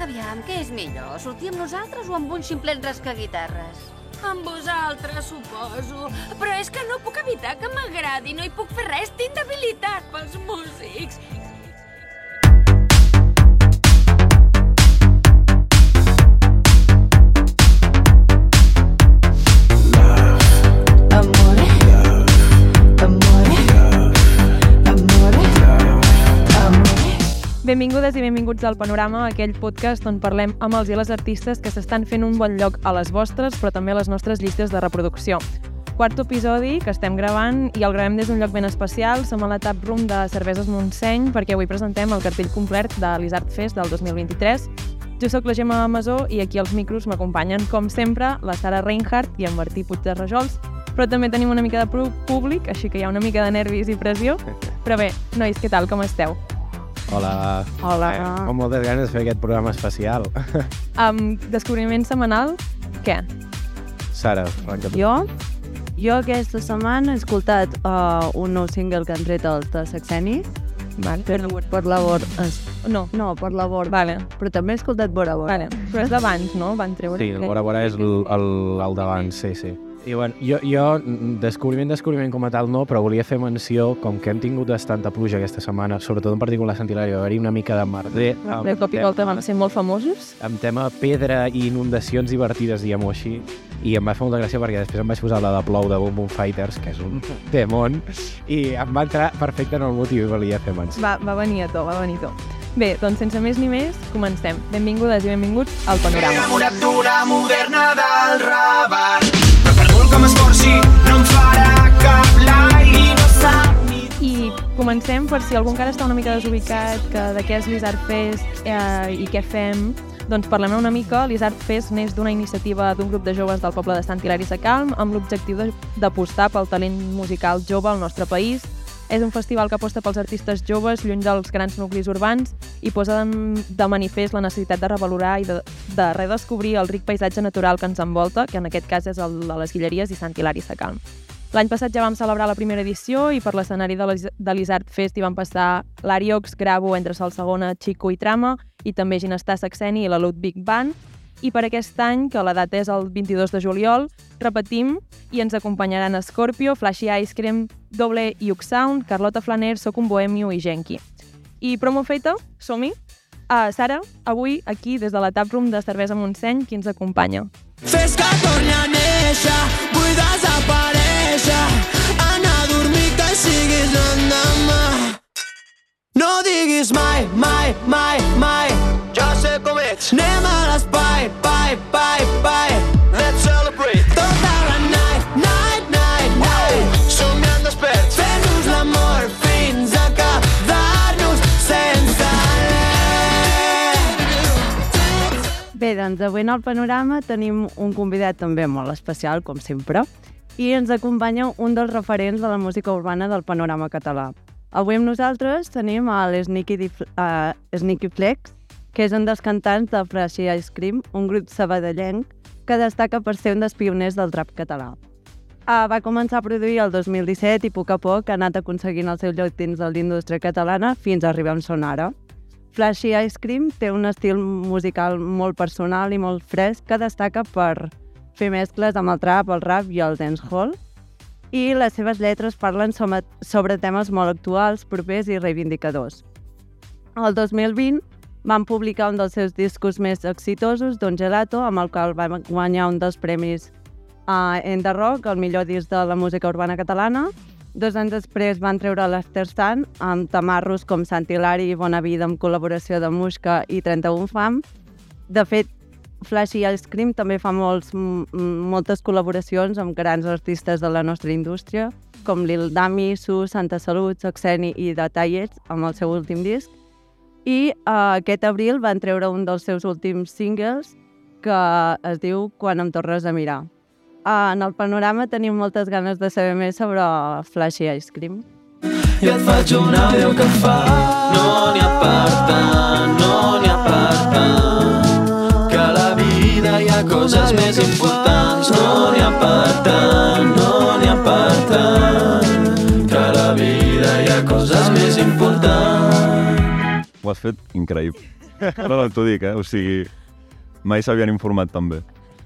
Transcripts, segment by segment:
Aviam, què és millor, sortir amb nosaltres o amb un ximplet rascaguitarres? Amb vosaltres, suposo. Però és que no puc evitar que m'agradi. No hi puc fer res. Tinc debilitat pels músics. Benvingudes i benvinguts al Panorama, aquell podcast on parlem amb els i les artistes que s'estan fent un bon lloc a les vostres, però també a les nostres llistes de reproducció. Quart episodi que estem gravant i el gravem des d'un lloc ben especial. Som a la tap room de Cerveses Montseny perquè avui presentem el cartell complet de l'Isart Fest del 2023. Jo sóc la Gemma Masó i aquí als micros m'acompanyen, com sempre, la Sara Reinhardt i en Martí Puig de Rajols, però també tenim una mica de públic, així que hi ha una mica de nervis i pressió. Però bé, nois, què tal, com esteu? Hola. Hola. Amb moltes ganes de fer aquest programa especial. Um, descobriment setmanal, què? Sara, arrenca tu. Jo, jo aquesta setmana he escoltat uh, un nou single que han tret els de Saxeni, Vale. per, per labor... Es, No, no, per labor, vale, però també he escoltat Bora Bora. vale. Però és d'abans, no? Van treure. Sí, el Bora Bora és el, el, el d'abans, sí, sí. I bueno, jo, jo, mm, descobriment, descobriment com a tal no, però volia fer menció, com que hem tingut bastanta pluja aquesta setmana, sobretot en particular a Sant Hilari, va haver-hi una mica de merder. De cop i volta van ser molt famosos. Amb tema pedra i inundacions divertides, diguem-ho així, i em va fer molta gràcia perquè després em vaig posar la de Plou de Boom Boom Fighters, que és un temón, i em va entrar perfecte en el motiu i volia fer menció. Va, va venir a to, va venir a to. Bé, doncs sense més ni més, comencem. Benvingudes i benvinguts al Panorama. enamoratura moderna del Raval. Molt que m'esforci, no em farà cap like. I no sap ni I comencem per si algú encara està una mica desubicat que de què és l'Isart Fest eh, i què fem, doncs parlem una mica. L'Isart Fest neix d'una iniciativa d'un grup de joves del poble de Sant Hilari Sacalm amb l'objectiu d'apostar pel talent musical jove al nostre país. És un festival que aposta pels artistes joves lluny dels grans nuclis urbans i posa de, de manifest la necessitat de revalorar i de, de redescobrir el ric paisatge natural que ens envolta, que en aquest cas és el de les Guilleries i Sant Hilari Sacalm. L'any passat ja vam celebrar la primera edició i per l'escenari de l'Is- de l'Isart Fest hi van passar l'Ariox, Gravo, Entre Sol Segona, Chico i Trama, i també Ginestar Saxeni i la Ludwig Band. I per aquest any, que la data és el 22 de juliol, repetim i ens acompanyaran Scorpio, Flashy Ice Cream, Doble Yuk Sound, Carlota Flaner, Soc un Bohemio i Genki. I promo feta, som-hi! Uh, Sara, avui aquí des de la taproom de Cervesa Montseny, qui ens acompanya? Fes que torni a néixer, vull desaparèixer, anar a dormir que siguis l'endemà. No diguis mai, mai, mai, mai, ets. Anem a l'espai, pai, pai, pai, let's celebrate. Tota la night, night, night, night, somiant desperts, fent-nos l'amor fins a quedar-nos sense. Bé, doncs avui en el panorama tenim un convidat també molt especial, com sempre, i ens acompanya un dels referents de la música urbana del panorama català. Avui amb nosaltres tenim a l'Sneaky Dif- uh, Sneaky Flex, que és un dels cantants de Flashy Ice Cream, un grup sabadellenc que destaca per ser un dels pioners del trap català. Uh, va començar a produir el 2017 i a poc a poc ha anat aconseguint el seu lloc dins de l'indústria catalana fins a arribar on són ara. Flashy Ice Cream té un estil musical molt personal i molt fresc que destaca per fer mescles amb el trap, el rap i el dancehall. I les seves lletres parlen sobre temes molt actuals, propers i reivindicadors. El 2020 van publicar un dels seus discos més exitosos, Don Gelato, amb el qual van guanyar un dels premis a uh, The Rock, el millor disc de la música urbana catalana. Dos anys després van treure l'After Sun amb tamarros com Sant Hilari i Bona Vida amb col·laboració de Musca i 31 Fam. De fet, Flashy Ice Cream també fa molts, moltes col·laboracions amb grans artistes de la nostra indústria, com Lil Dami, Su, Santa Salut, Saxeni i The Tallets, amb el seu últim disc. I uh, aquest abril van treure un dels seus últims singles que es diu Quan em tornes a mirar. Uh, en el panorama tenim moltes ganes de saber més sobre Flashy Ice Cream. i et faig un àudio que fa No n'hi ha per tant, no n'hi ha per tant Que la vida hi ha coses més importants No n'hi ha per tant, no n'hi ha per tant Que la vida hi ha coses més importants Ho has fet increïble. No, no, t'ho dic, eh? O sigui, mai s'havien informat tan bé.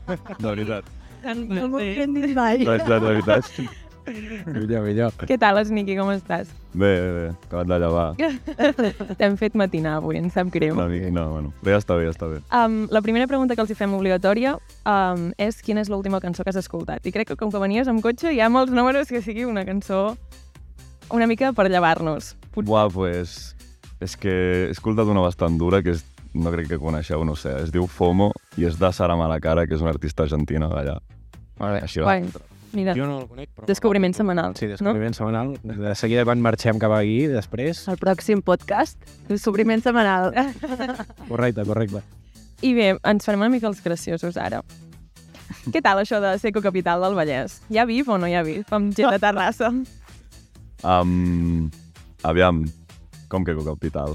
De veritat. No m'ho hem dit mai. De veritat, de veritat. Millor, millor. Què tal, Esniqui, com estàs? Bé, bé, bé. Acabat de llevar. T'hem fet matinar avui, em sap greu. Una mica, no, bueno. Bé, ja està bé, ja està bé. Um, la primera pregunta que els hi fem obligatòria um, és quina és l'última cançó que has escoltat. I crec que com que venies amb cotxe hi ha molts números que sigui una cançó una mica per llevar-nos. Pot... Buah, pues... És que he escoltat una bastant dura que és, no crec que coneixeu, no sé. Es diu FOMO i és de Sara Malacara, que és una artista argentina d'allà. Vale. Així va. Guai. Mira, Jo no el conec, però... descobriment setmanal. Sí, descobriment no? setmanal. De seguida quan marxem cap aquí, després... El pròxim podcast, descobriment setmanal. Correcte, correcte. I bé, ens farem una mica els graciosos ara. Què tal això de ser cocapital del Vallès? Hi ha bif o no hi ha bif? Amb gent de Terrassa. Um, aviam, com que capital?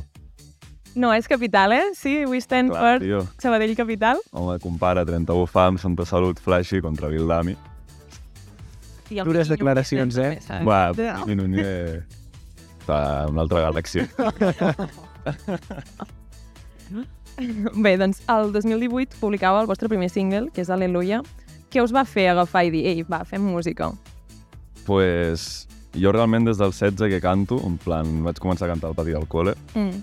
No, és capital, eh? Sí, avui estem Clar, per tio. Sabadell capital. Home, compara 31 fam, Santa Salut, Flashy contra Vildami. I Dures declaracions, eh? Piqui Núñez... Està en una altra galàxia. Bé, doncs el 2018 publicava el vostre primer single, que és Aleluia. Què us va fer agafar i dir, ei, va, fem música? pues, jo realment des del 16 que canto, en plan, vaig començar a cantar al pati del col·le, Mm.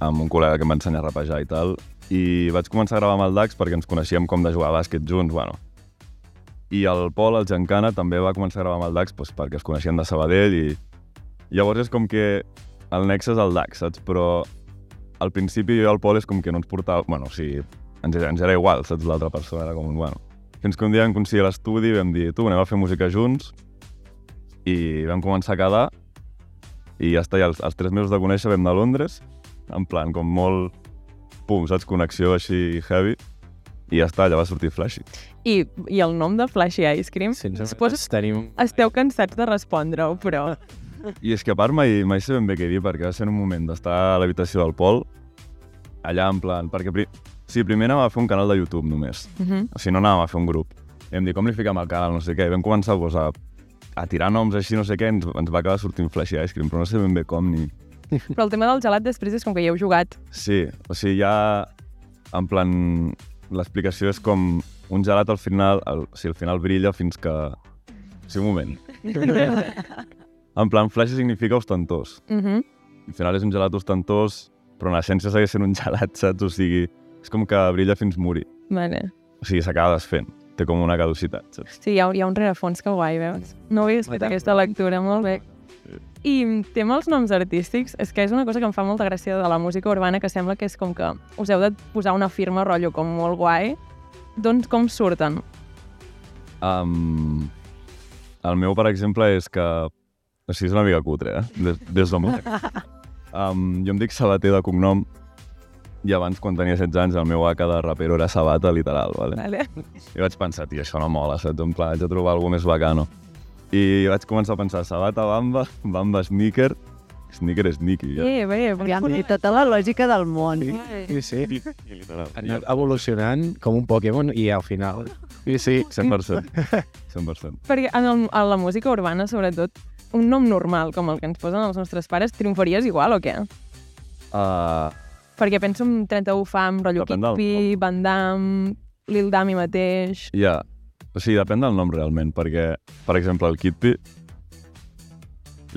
amb un col·lega que em va ensenyar a rapejar i tal, i vaig començar a gravar amb el Dax perquè ens coneixíem com de jugar a bàsquet junts, bueno. I el Pol, el Giancana, també va començar a gravar amb el Dax pues, perquè es coneixien de Sabadell i llavors és com que el nexe és el Dax, saps? Però al principi jo i el Pol és com que no ens portava... Bueno, o sigui, ens, ens era igual, saps? L'altra persona era com, bueno... Fins que un dia vam coincidir a l'estudi i vam dir, tu, anem a fer música junts, i vam començar a quedar i ja està, i els, els tres mesos de conèixer vam anar a Londres, en plan, com molt, pum, saps, connexió així heavy, i ja està, allà va sortir Flashy. I, I el nom de Flashy Ice Cream? Sense Suposo- tenim... Esteu cansats de respondre-ho, però... I és que a part mai, mai sé ben bé què dir, perquè va ser un moment d'estar a l'habitació del Pol, allà en plan, perquè pri... sí, primer anàvem a fer un canal de YouTube només, Uh -huh. o sigui, no anàvem a fer un grup. I vam dir, com li fiquem al canal, no sé què, i vam començar a, a tirar noms així, no sé què, ens, ens va acabar sortint Flashy Ice Cream, però no sé ben bé com ni... Però el tema del gelat després és com que hi heu jugat. Sí, o sigui, ja... En plan, l'explicació és com un gelat al final, el, o sigui, al final brilla fins que... Sigui, un moment. en plan, flash significa ostentós. Uh -huh. Al final és un gelat ostentós, però en l'essència segueix sent un gelat, saps? O sigui, és com que brilla fins morir. Vale. O sigui, s'acaba desfent. Té com una caducitat, saps? Sí, hi ha, hi ha un rerefons que guai, veus? No havies fet aquesta lectura, molt bé. I tema els noms artístics, és que és una cosa que em fa molta gràcia de la música urbana, que sembla que és com que us heu de posar una firma rotllo com molt guai. Doncs com surten? Um, el meu, per exemple, és que... O sigui, és una mica cutre, eh? Des, des d'on um, Jo em dic Sabater de cognom i abans, quan tenia 16 anys, el meu AK de rapero era Sabata, literal, vale? Vale. I vaig pensar, tio, això no mola, saps? En plan, haig de trobar alguna més bacano. I vaig començar a pensar, Sabata, Bamba, Bamba, Sneaker, Sneaker és Nicky, ja. Eh, bé, Aviam, i tota la lògica del món. Sí, sí. Literal. Ha anat evolucionant com un Pokémon i al final... Sí, sí. 100%. 100%. perquè en, el, en la música urbana, sobretot, un nom normal, com el que ens posen els nostres pares, triomfaries igual o què? Uh, Perquè penso en 31 Fam, rotllo Depèn del Kidpi, Van Damme, Lil Dami mateix... Ja, o sigui, depèn del nom realment, perquè, per exemple, el Kidpi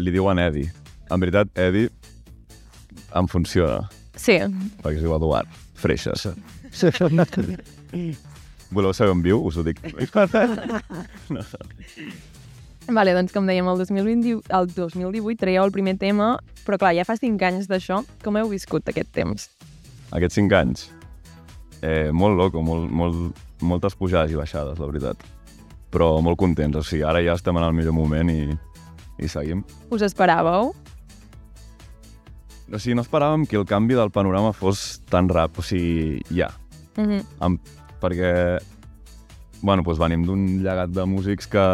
li diuen Eddie. En veritat, Eddie em funciona, Sí, perquè es diu Eduard. Freixes. Voleu saber on viu? Us ho dic. no. Vale, doncs com dèiem, el 2020, el 2018 traieu el primer tema, però clar, ja fa 5 anys d'això. Com heu viscut aquest temps? Aquests cinc anys, eh, molt loco, molt, molt, moltes pujades i baixades, la veritat. Però molt contents, o sigui, ara ja estem en el millor moment i, i seguim. Us esperàveu? O sigui, no esperàvem que el canvi del panorama fos tan rap, o sigui, ja. Mm -hmm. Amb, perquè, bueno, doncs venim d'un llegat de músics que,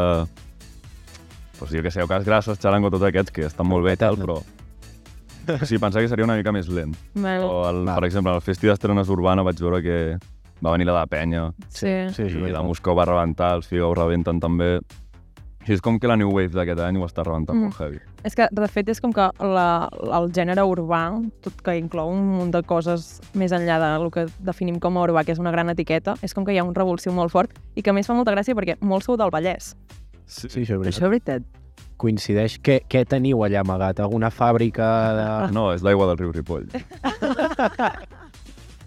doncs jo que sé, Ocas Grasses, Charango, tots aquests, que estan molt bé i tal, però... Sigui, pensava que seria una mica més lent. Vale. O, el, per exemple, al Festi d'Estrenes Urbana vaig veure que va venir la de Penya, Sí. Sí, i sí, la Moscou va rebentar, els Figau rebenten també. Així és com que la New Wave d'aquest any ho està rebentant Mm. molt heavy. És que, de fet, és com que la, el gènere urbà, tot que inclou un munt de coses més enllà del que definim com a urbà, que és una gran etiqueta, és com que hi ha un revulsiu molt fort i que a més fa molta gràcia perquè molts sou del Vallès. Sí. Sí, això és veritat. Això és veritat. Coincideix. Què, què teniu allà amagat? Alguna fàbrica de... No, és l'aigua del riu Ripoll.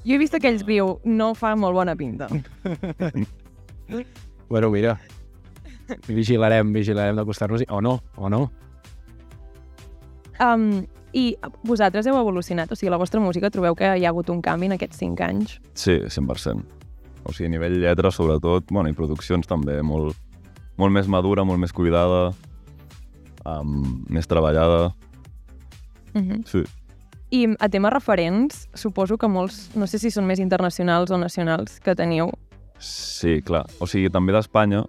Jo he vist aquells riu, no fa molt bona pinta. Bueno, mira. Vigilarem, vigilarem d'acostar-nos-hi. O no, o no. Um, I vosaltres heu evolucionat, o sigui, la vostra música trobeu que hi ha hagut un canvi en aquests cinc anys? Sí, 100%. O sigui, a nivell lletra, sobretot, bueno, i produccions també, molt, molt més madura, molt més cuidada, um, més treballada. Uh -huh. Sí. I a tema referents, suposo que molts, no sé si són més internacionals o nacionals, que teniu. Sí, clar. O sigui, també d'Espanya,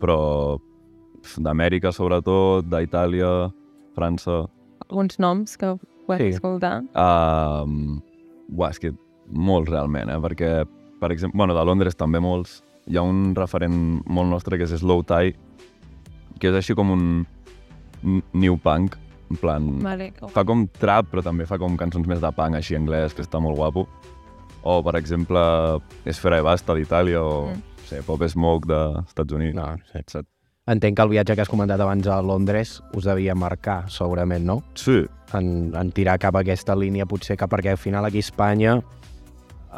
però d'Amèrica, sobretot, d'Itàlia, França... Alguns noms que puedes Sí. escoltar. Um, buah, és que molts realment, eh? Perquè, per exemple, bueno, de Londres també molts. Hi ha un referent molt nostre que és Slow Tie, que és així com un new punk, en plan... Vale. Fa com trap, però també fa com cançons més de punk així anglès, que està molt guapo. O, per exemple, Esfera e Basta d'Itàlia, o Mm. sé, Pop Smoke dels Estats Units. No, sí. Saps? Entenc que el viatge que has comentat abans a Londres us devia marcar, segurament, no? Sí, En, en tirar cap a aquesta línia, potser que perquè al final aquí a Espanya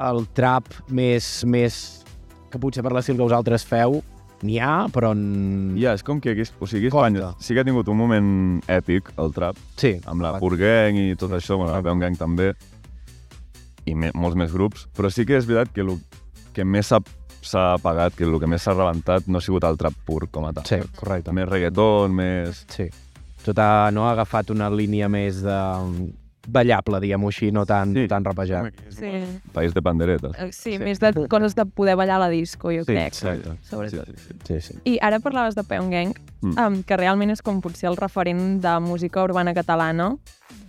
el trap més, més que potser per l'estil que vosaltres feu n'hi ha, però... En... ja, és com que aquí, o sigui. Espanya sí que ha tingut un moment èpic, el trap, Sí, amb la. Pur Gang i tot això, bueno, la Peon Gang també, i me, molts més grups, però sí que és veritat que el que més s'ha apagat, que el que més s'ha rebentat no ha sigut el trap pur com a tal. Sí, correcte. Més reggaeton, més... Sí. Tot ha, no ha agafat una línia més de ballable, diguem-ho així, no tan, Sí. tan rapejat. Sí, País de panderetes. Eh, sí, sí, més de coses de poder ballar a la disco, jo Sí, crec. exacte. Sobretot. Sí, sí, sí. Sí, sí. I ara parlaves de Peon Gang, Mm. um, que realment és com potser el referent de música urbana catalana,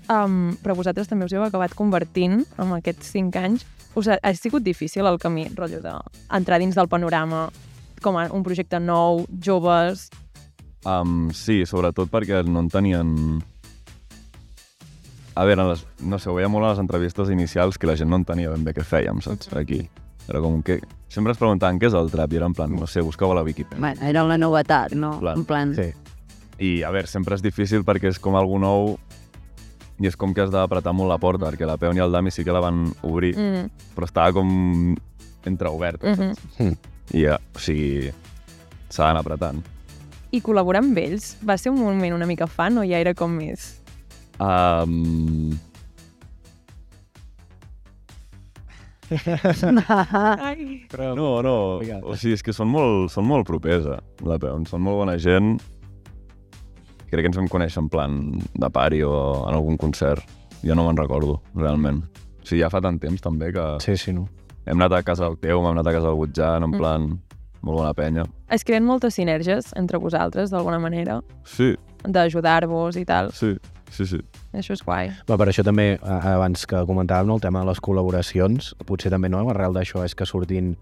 um, però vosaltres també us heu acabat convertint en aquests cinc anys. Us ha, ha sigut difícil el camí, rotllo d'entrar dins del panorama com a un projecte nou, joves... Um, sí, sobretot perquè no en tenien... A veure, les, no sé, ho veia molt a les entrevistes inicials que la gent no entenia ben bé què fèiem, saps? Aquí. Era com que... Sempre ens preguntaven què és el trap i era en plan, no sé, buscau a la Wikipedia. Bueno, era la novetat, no? Clar. En plan... Sí. I, a veure, sempre és difícil perquè és com algú nou i és com que has d'apretar molt la porta, perquè la Peon i el Dami sí que la van obrir, Mm, però estava com entreoberta, mm saps? I, ja, o sigui, s'ha d'anar apretant. I col·laborar amb ells va ser un moment una mica fan o ja era com més... Um, Ai. Però... No, no, o sigui, és que són molt, són molt propers, eh, la Peon, són molt bona gent. Crec que ens vam conèixer en plan de pari o en algun concert. Ja no me'n recordo, realment. O sigui, ja fa tant temps també que Sí, sí, no. hem anat a casa del Teu, hem anat a casa del Butjan, en Mm. plan, molt bona penya. Es creen moltes sinergies entre vosaltres, d'alguna manera, Sí, d'ajudar-vos i tal. sí, sí, sí. Això és guai. Va, per això també, abans que comentàvem no, el tema de les col·laboracions, potser també no, arrel d'això és que sortin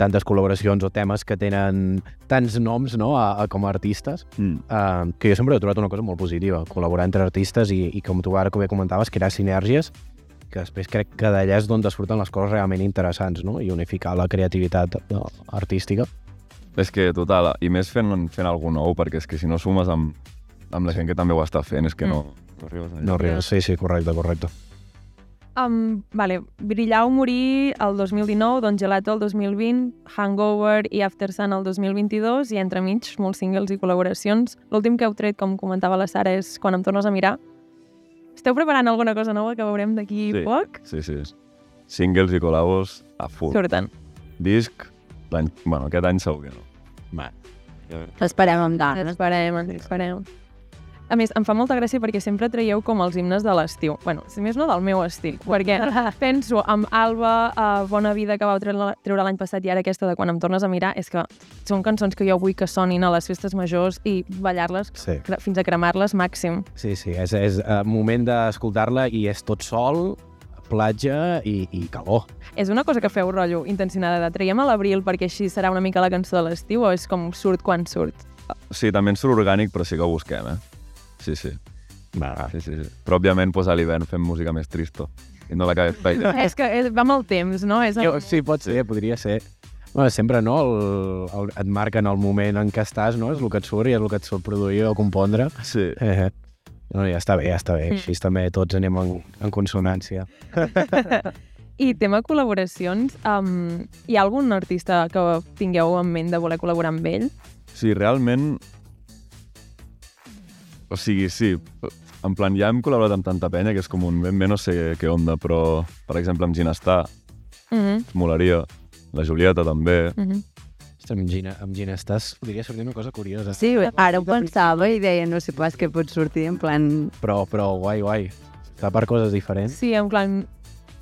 tantes col·laboracions o temes que tenen tants noms no, a, a com a artistes, Mm. uh, que jo sempre he trobat una cosa molt positiva, col·laborar entre artistes i, i com tu ara com bé comentaves, crear sinergies, que després crec que d'allà és d'on surten les coses realment interessants, no? i unificar la creativitat eh, artística. És que, total, i més fent, fent alguna nou, perquè és que si no sumes amb, amb la gent que també ho està fent, és que no, no arribes enlloc. No arribes, sí, sí, correcte, correcte. Um, vale, Brillau morir el 2019, Don Gelato el 2020, Hangover i After Sun el 2022 i entremig molts singles i col·laboracions. L'últim que heu tret, com comentava la Sara, és Quan em tornes a mirar. Esteu preparant alguna cosa nova que veurem d'aquí Sí. poc? Sí, sí. Singles i col·labos a full. Surten. Disc, l'any... Bueno, aquest any segur que no. Va. L'esperem amb ganes. Esperem, esperem. A més, em fa molta gràcia perquè sempre traieu com els himnes de l'estiu. bueno, si més no del meu estil, perquè penso amb Alba, uh, Bona Vida, que vau treure l'any passat, i ara aquesta de Quan em tornes a mirar, és que són cançons que jo vull que sonin a les festes majors i ballar-les Sí. fins a cremar-les màxim. Sí, sí, és, és uh, moment d'escoltar-la i és tot sol, platja i, i calor. És una cosa que feu rotllo intencionada de traiem a l'abril perquè així serà una mica la cançó de l'estiu o és com surt quan surt? sí, també ens surt orgànic, però sí que ho busquem, eh? Sí, sí. Va, va. sí, sí, sí. Però, òbviament, pues, a l'hivern fem música més tristo. I no la que feia. És que és, va amb el temps, no? És Jo, sí, pot ser, podria ser. Bueno, sempre, no? El, el, et marquen el moment en què estàs, no? És el que et surt i és el que et surt produir o compondre. Sí. Eh, no, ja està bé, ja està bé. Mm. Així també tots anem en, en consonància. I tema col·laboracions, um, hi ha algun artista que tingueu en ment de voler col·laborar amb ell? Sí, realment... O sigui, sí, en plan, ja hem col·laborat amb tanta penya que és com un ben bé no sé què onda, però, per exemple, amb Ginestar, Mm -hmm. molaria. La Julieta també. Mm -hmm. Ostres, amb Gina, amb Gina estàs... Podria sortir una cosa curiosa. Sí, ara ho pensava i deia, no sé pas què pot sortir, en plan... Però, però guai, guai. Està per coses diferents. Sí, en plan,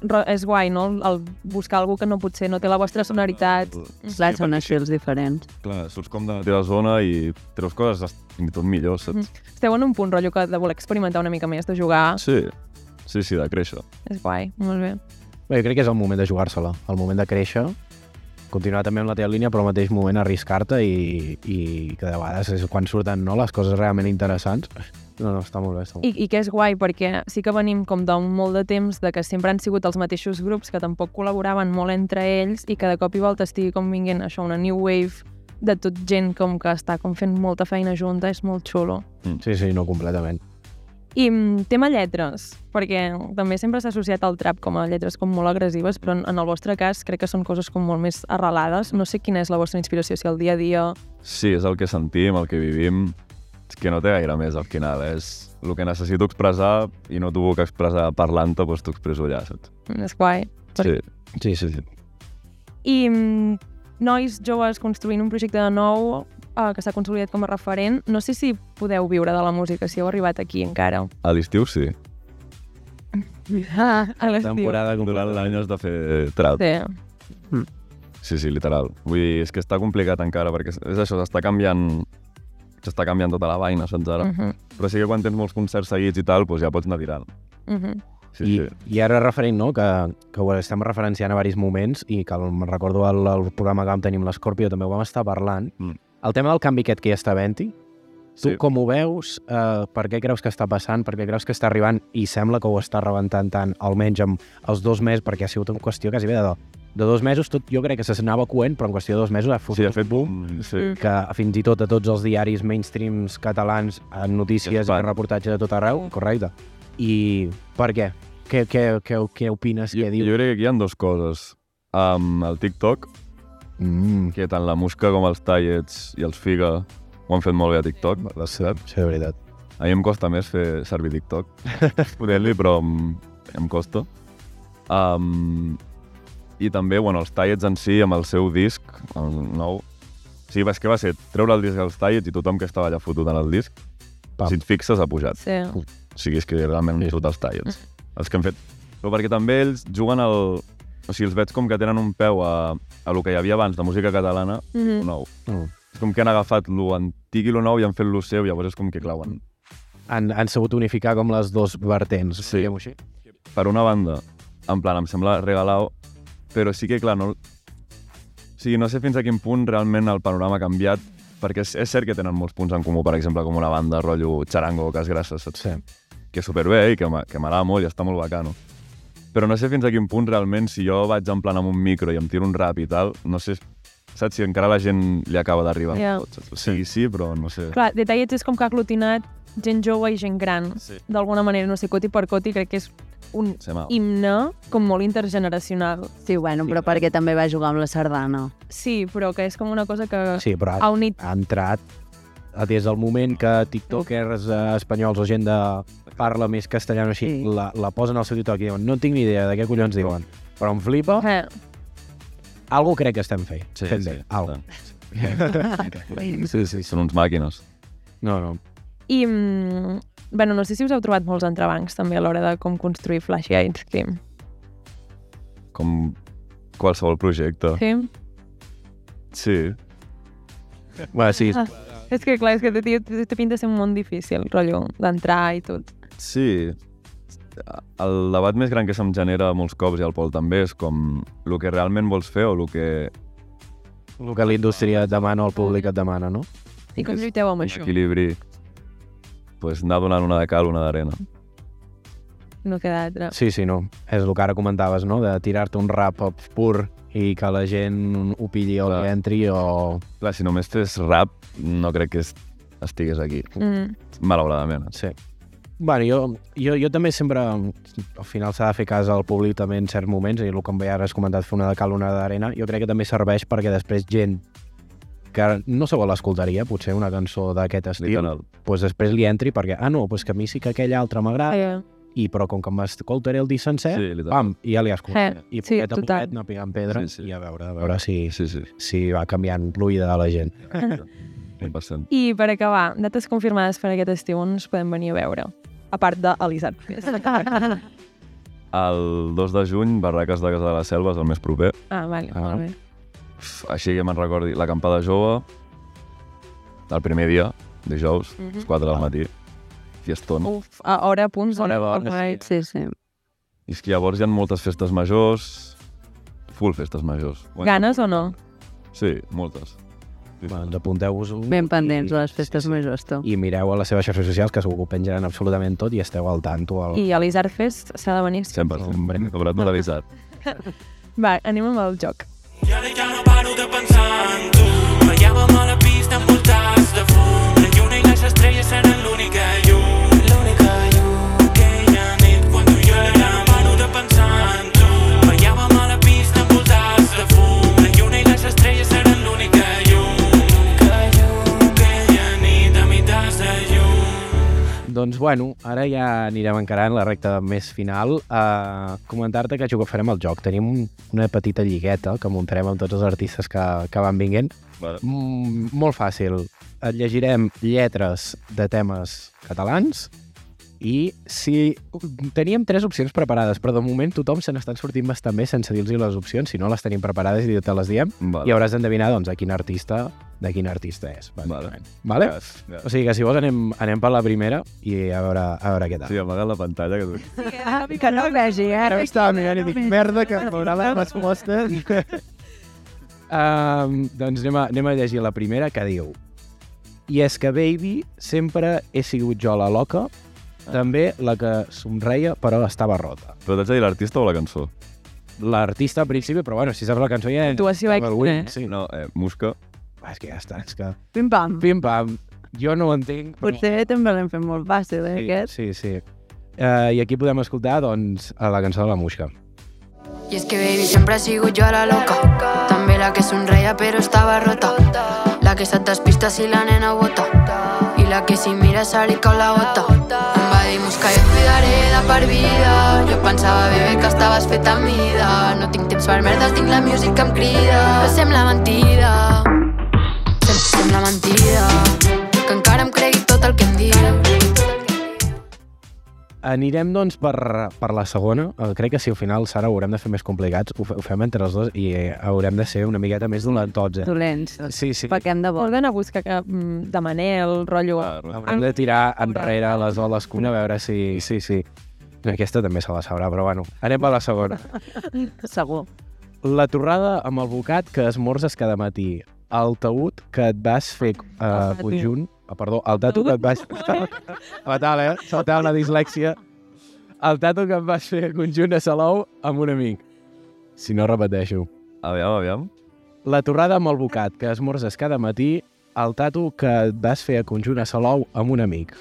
és guai, no? El, el buscar algú que no potser no té la vostra sonoritat. Clar, són estils diferents. Clar, surts com de la teva zona i treus coses fins i tot millors, saps? Esteu en un punt rotllo que de voler experimentar una mica més, de jugar. Sí, sí, sí, de créixer. És guai, molt bé. Bé, jo crec que és el moment de jugar-se-la, el moment de créixer, continuar també amb la teva línia, però al mateix moment arriscar-te i, i que de vegades és quan surten no, les coses realment interessants. No, no, està molt bé. Està molt bé. I, I que és guai, perquè sí que venim com de molt de temps de que sempre han sigut els mateixos grups que tampoc col·laboraven molt entre ells i que de cop i volta estigui com vinguent això, una new wave de tot gent com que està com fent molta feina junta, és molt xulo. Sí, sí, no, completament. I mm, tema lletres, perquè també sempre s'ha associat al trap com a lletres com molt agressives, però en, en el vostre cas crec que són coses com molt més arrelades. No sé quina és la vostra inspiració, si el dia a dia... Sí, és el que sentim, el que vivim. És que no té gaire més al final. És el que necessito expressar i no t'ho puc expressar parlant-te, doncs t'ho expresso allà, saps? És guai. Sí. Sí, sí, sí. I mm, nois joves construint un projecte de nou eh, que s'ha consolidat com a referent. No sé si podeu viure de la música, si heu arribat aquí encara. A l'estiu sí. Ah, a l'estiu. Temporada Durant l'any has de fer trap. Sí. Sí, sí, literal. Vull dir, és que està complicat encara, perquè és això, s'està canviant s'està canviant tota la vaina, saps ara? Uh -huh. Però sí que quan tens molts concerts seguits i tal, doncs ja pots anar tirant. Uh -huh. Sí, I, sí. I ara referent, no?, que, que ho estem referenciant a varis moments i que el, me'n recordo el, el programa que vam tenir amb l'Escorpio també ho vam estar parlant. Mm. El tema del canvi aquest que hi està havent-hi, tu Sí. com ho veus, eh, per què creus que està passant, per què creus que està arribant i sembla que ho està rebentant tant, almenys amb els dos mesos, perquè ha sigut una qüestió quasi bé de, de dos mesos, tot jo crec que s'anava coent, però en qüestió de dos mesos ha fotut Sí, ha fet boom. Sí. Mm. que fins i tot a tots els diaris mainstreams catalans, en notícies i en reportatges de tot arreu, correcte. I per què? Què, què, què, què opines? Jo, què diu? jo crec que aquí hi ha dues coses. Amb el TikTok, Mm, que tant la Musca com els Tallets i els Figa ho han fet molt bé a TikTok. sí, sí, de veritat. A mi em costa més fer servir TikTok. Poder-li, però em, em costa. Um, I també, bueno, els Tallets en si, amb el seu disc, el nou... Sí, és que va ser treure el disc als Tallets i tothom que estava allà fotut en el disc, Pam. si et fixes, ha pujat. Sí. O sigui, és que realment Sí. sí. tot els Tallets. Els que han fet... Però perquè també ells juguen al... O sigui, els veig com que tenen un peu a, a lo que hi havia abans de música catalana, Mm mm. -hmm. nou. Mm. És com que han agafat lo antic i lo nou i han fet lo seu, llavors és com que clauen. Han, han sabut unificar com les dos vertents, Sí. diguem-ho així. Per una banda, en plan, em sembla regalado, però sí que, clar, no... O sigui, no sé fins a quin punt realment el panorama ha canviat, perquè és, és cert que tenen molts punts en comú, per exemple, com una banda rotllo Charango, Cas Grasses, saps? Sí. que és superbé i que que m'agrada molt i està molt bacano. Però no sé fins a quin punt realment, si jo vaig en plan amb un micro i em tiro un rap i tal, no sé, saps si encara la gent li acaba d'arribar saps? O sigui, sí, però no sé. Clar, Detallets és com que ha aglutinat gent jove i gent gran. Sí. D'alguna manera, no sé, coti per coti, crec que és un himne com molt intergeneracional. Sí, bueno, però perquè també va jugar amb la sardana. Sí, però que és com una cosa que Sí, però ha ha, unit... ha entrat des del moment que tiktokers eh, espanyols o gent de parla més castellà o així, Sí. la, la posen al seu TikTok i diuen no tinc ni idea de què collons diuen, però em flipa, Eh, algo crec que estem fent, Sí, fent sí, bé, algo. Sí, sí, són uns màquines. No, no. I, mm, bueno, no sé si us heu trobat molts entrebancs també a l'hora de com construir Flashy Ice Cream. Com qualsevol projecte. Sí? Sí. Bueno, sí, Ah. És que, clar, és que té, pinta de ser molt difícil, rotllo, d'entrar i tot. Sí. El debat més gran que se'm genera molts cops i al Pol també és com el que realment vols fer o el que... el que la indústria et demana o el públic et demana, no? I com lluiteu amb un això? equilibri, pues, anar donant una de cal, una d'arena. No queda altra. Sí, sí, no. És el que ara comentaves, no? De tirar-te un rap pur i que la gent ho pilli o Clar. li entri o... Clar, si només fes rap, no crec que es- estigués aquí. Mm. Malauradament. Sí. Bueno, jo, jo, jo també sempre, al final s'ha de fer cas al públic també en certs moments, i el que em veia ara has comentat fer una de cal, una d'arena, jo crec que també serveix perquè després gent que no se vol escoltaria, potser una cançó d'aquest estil, doncs després li entri perquè, ah, no, doncs que a mi sí que aquell altre m'agrada, Eh, i però com que m'escoltaré el disc sencer, Sí, pam, i ja li escoltaré. Eh, I sí, poquet a total. poquet anar picant pedra Sí, sí. i a veure, a veure si, Sí, sí. si va canviant l'oïda de la gent. 100%. I per acabar, dates confirmades per aquest estiu on ens podem venir a veure? A part de Elisat Fest. El 2 de juny, Barraques de Casa de la Selva és el més proper. Ah, vale, Ah. molt bé. Així que me'n recordi, l'acampada jove, el primer dia, dijous, Mhm. les 4 del matí, fiestón. Uf, a hora, punts. Hora bona, Alright. Sí, sí. I és que llavors hi ha moltes festes majors, full festes majors. Ganes o no? Sí, moltes. Sí, Bueno, apunteu-vos-ho. Ben pendents i- a les festes sí, sí. majors, tu. I mireu a les seves xarxes socials, que segur que ho penjaran absolutament tot i esteu al tanto. Al... I a l'Isart Fest s'ha de venir. 100%. Hombre. Cobrat moralitzat. Va, anem amb el joc. I Veiem a la pista Doncs bueno, ara ja anirem encarant la recta més final. Uh, Comentar-te que jo farem el joc. Tenim un, una petita lligueta que muntarem amb tots els artistes que, que van vinguent. Vale. Mm, molt fàcil. Et llegirem lletres de temes catalans i si... Teníem tres opcions preparades, però de moment tothom se n'estan sortint bastant bé sense dir-los les opcions. Si no les tenim preparades i te les diem, Vale. i hauràs d'endevinar doncs, a quin artista de quin artista és. Vale. bàsicament. Vale? Gas, gas. O sigui que si vols anem, anem per la primera i a veure, a veure què tal. Sí, amaga la pantalla. Que tu... Que no vegi, Ara eh? estava mirant i dic, merda, que veurà les respostes. um, doncs anem a, anem a llegir la primera que diu I és que, baby, sempre he sigut jo la loca, també la que somreia però estava rota. Però t'haig de dir l'artista o la cançó? L'artista al principi, però bueno, si saps la cançó ja... Actuació el win, extra. Sí. No, eh, Musca. Ah, és que ja està, és que... Pim-pam. Pim-pam, jo no ho entenc, però... Potser també l'hem fet molt fàcil, eh, aquest. Sí, sí, sí. Uh, I aquí podem escoltar, doncs, a la cançó de la Muixca. Y es que baby siempre he sigut jo la loca També la que somreia però estava rota La que se't despista si la nena bota I la que si mira se li cau la gota dir Musca jo et cuidaré de per vida. Jo pensava bebé que estaves fet a mida. No tinc temps per merdes, tinc la música que em crida. Però sembla mentida. Sem Sembla mentida. Que encara em cregui tot el que em dius Anirem, doncs, per, per la segona. Eh, crec que si al final, Sara, ho haurem de fer més complicats. Ho, ho fem entre els dos i eh, haurem de ser una miqueta més dolentots, eh? Dolents. Sí, sí. Pequem de bo. Vol d'anar a buscar que, mm, de Manel, rotllo... Haurem de tirar enrere les oles que una a veure si... Sí, sí. Aquesta també se la sabrà, però bueno. Anem per la segona. Segur. La torrada amb el bocat que esmorzes cada matí. El taüt que et vas fer uh, conjunt... Ah, perdó, el tatu que et vas... Fatal, eh? Fatal la dislèxia. El tatu que et vas fer conjunt a Salou amb un amic. Si no, repeteixo. Aviam, aviam. La torrada amb el bocat que esmorzes cada matí. El tatu que et vas fer a conjunt a Salou amb un amic.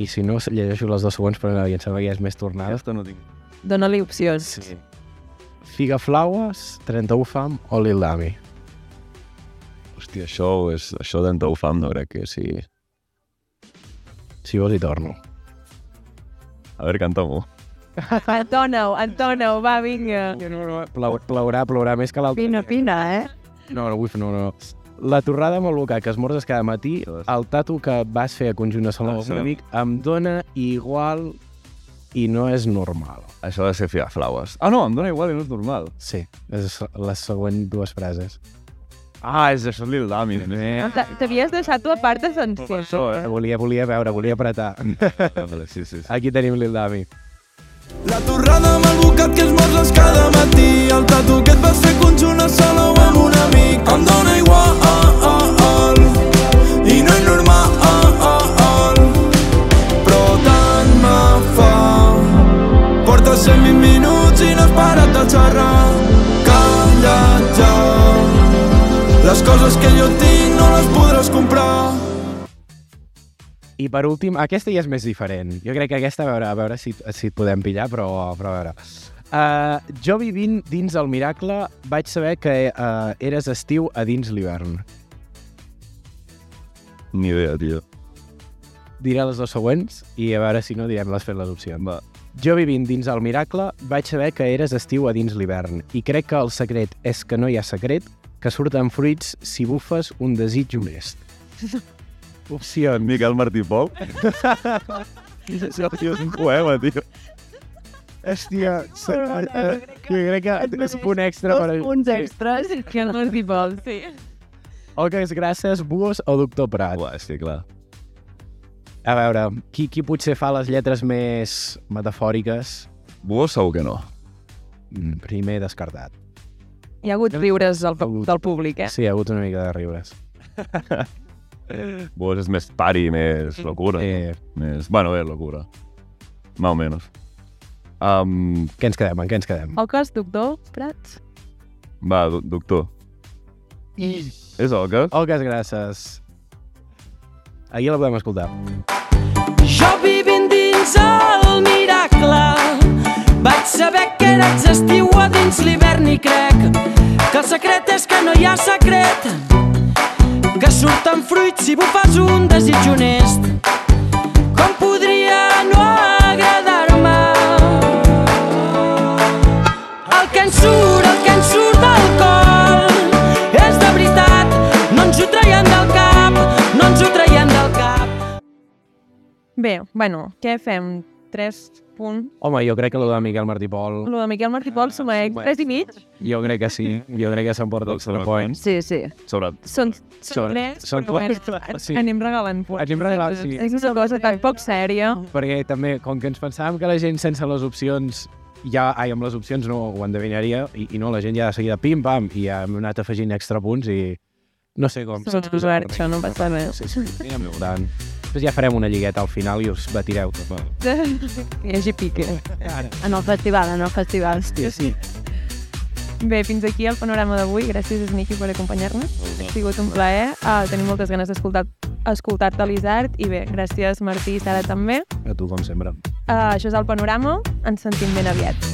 I si no, llegeixo les dues segons, però em sembla que ja és més tornada. Aquesta no tinc. Dóna-li opcions. Sí. Figaflaues, 31 fam o Lil Dami. Hòstia, això, és, això d'en fam no crec que sigui... Si vols hi torno. A veure, canta-m'ho. Antona-ho, Antona-ho, va, vinga. No, no, plou, plourà, plourà més que l'altre. Pina, pina, eh? No, no, uf, no, no. La torrada amb el bocat que esmorzes cada matí, el tatu que vas fer a conjunt de Salou Ah, amb sí. un amic, em dona igual i no és normal. Això ha de ser Figaflaues. Ah, no, em dóna igual i no és normal. Sí, és les següents dues frases. Ah, és això Lil Dami, també. T'havies deixat la part essencial. Això, eh? Volia, volia veure, volia apretar. Ah, sí, sí, sí. Aquí tenim Lil Dami. La torrada amb el bocat que es mors cada matí El tatu que et vas fer conjunt una sola o amb un amic Em dóna igual I no és normal Però tant me fa Portes 120 minuts i no has parat de xerrar Calla't ja les coses que jo tinc no les podràs comprar. I per últim, aquesta ja és més diferent. Jo crec que aquesta, a veure, a veure si, si et podem pillar, però, però a veure... Uh, jo vivint dins el Miracle vaig saber que uh, eres estiu a dins l'hivern. Ni idea, tio. Diré les dues següents i a veure si no direm les fent les opcions. Va. Jo vivint dins el Miracle vaig saber que eres estiu a dins l'hivern i crec que el secret és que no hi ha secret que surten fruits si bufes un desig honest. Opcions. Miquel Martí Pou? Això, tio, és un poema, tio. Hòstia, jo crec que és punt extra per... Dos punts extras. Que no és dipol, sí. Olgues Gràcies, Buos o Doctor Prat? Uah, que clar. A veure, qui, qui potser fa les lletres més metafòriques? Buos segur que no. Mm, Primer descartat. Hi ha hagut riures del, del públic, eh? Sí, hi ha hagut una mica de riures. Buos és més pari, més locura. Eh, Més... Bueno, bé, locura. Más o menos. Um, què ens quedem? En què ens quedem? Oques, doctor, Prats? va, do doctor. I... És Oques? Olgues Gràcies. Aquí la podem escoltar. Jo vivint dins el Vaig saber que eres estiu a dins l'hivern i crec que el secret és que no hi ha secret. Que surten fruits si bufes un desig honest. Com podria no agradar-me? El que ens surt, el que ens surt del cor és de veritat. No ens ho traiem del cap no ens ho traiem del cap. Bé, bueno, què fem? 3 punt. Home, jo crec que lo de Miquel Martí Pol... Lo de Miquel Martí Pol suma suma 3 i mig. Jo crec que sí. Jo crec que s'emporta els 3 points. Sí, sí. Sobre... Són, són Són- 3, són però bueno, quatre, sí. anem regalant punts. Anem regalant, sí. És una cosa tan poc sèria. Perquè també, com que ens pensàvem que la gent sense les opcions ja, ai, amb les opcions no ho endevinaria, i, i no, la gent ja de seguida pim-pam, i ja hem anat afegint extra punts i no sé com. Són usuaris, això no passa res. Sí, sí, anirem veurant. Després ja farem una lligueta al final i us batireu. Hi hagi pique. Ara. En el festival, en el festival. Hòstia, sí. Bé, fins aquí el panorama d'avui. Gràcies, Niki, per acompanyar-nos. Ha sigut un plaer. Uh, tenim moltes ganes d'escoltar escoltar-te, l'Isart. I bé, gràcies, Martí i Sara, també. A tu, com sempre. Uh, això és el panorama. Ens sentim ben aviat.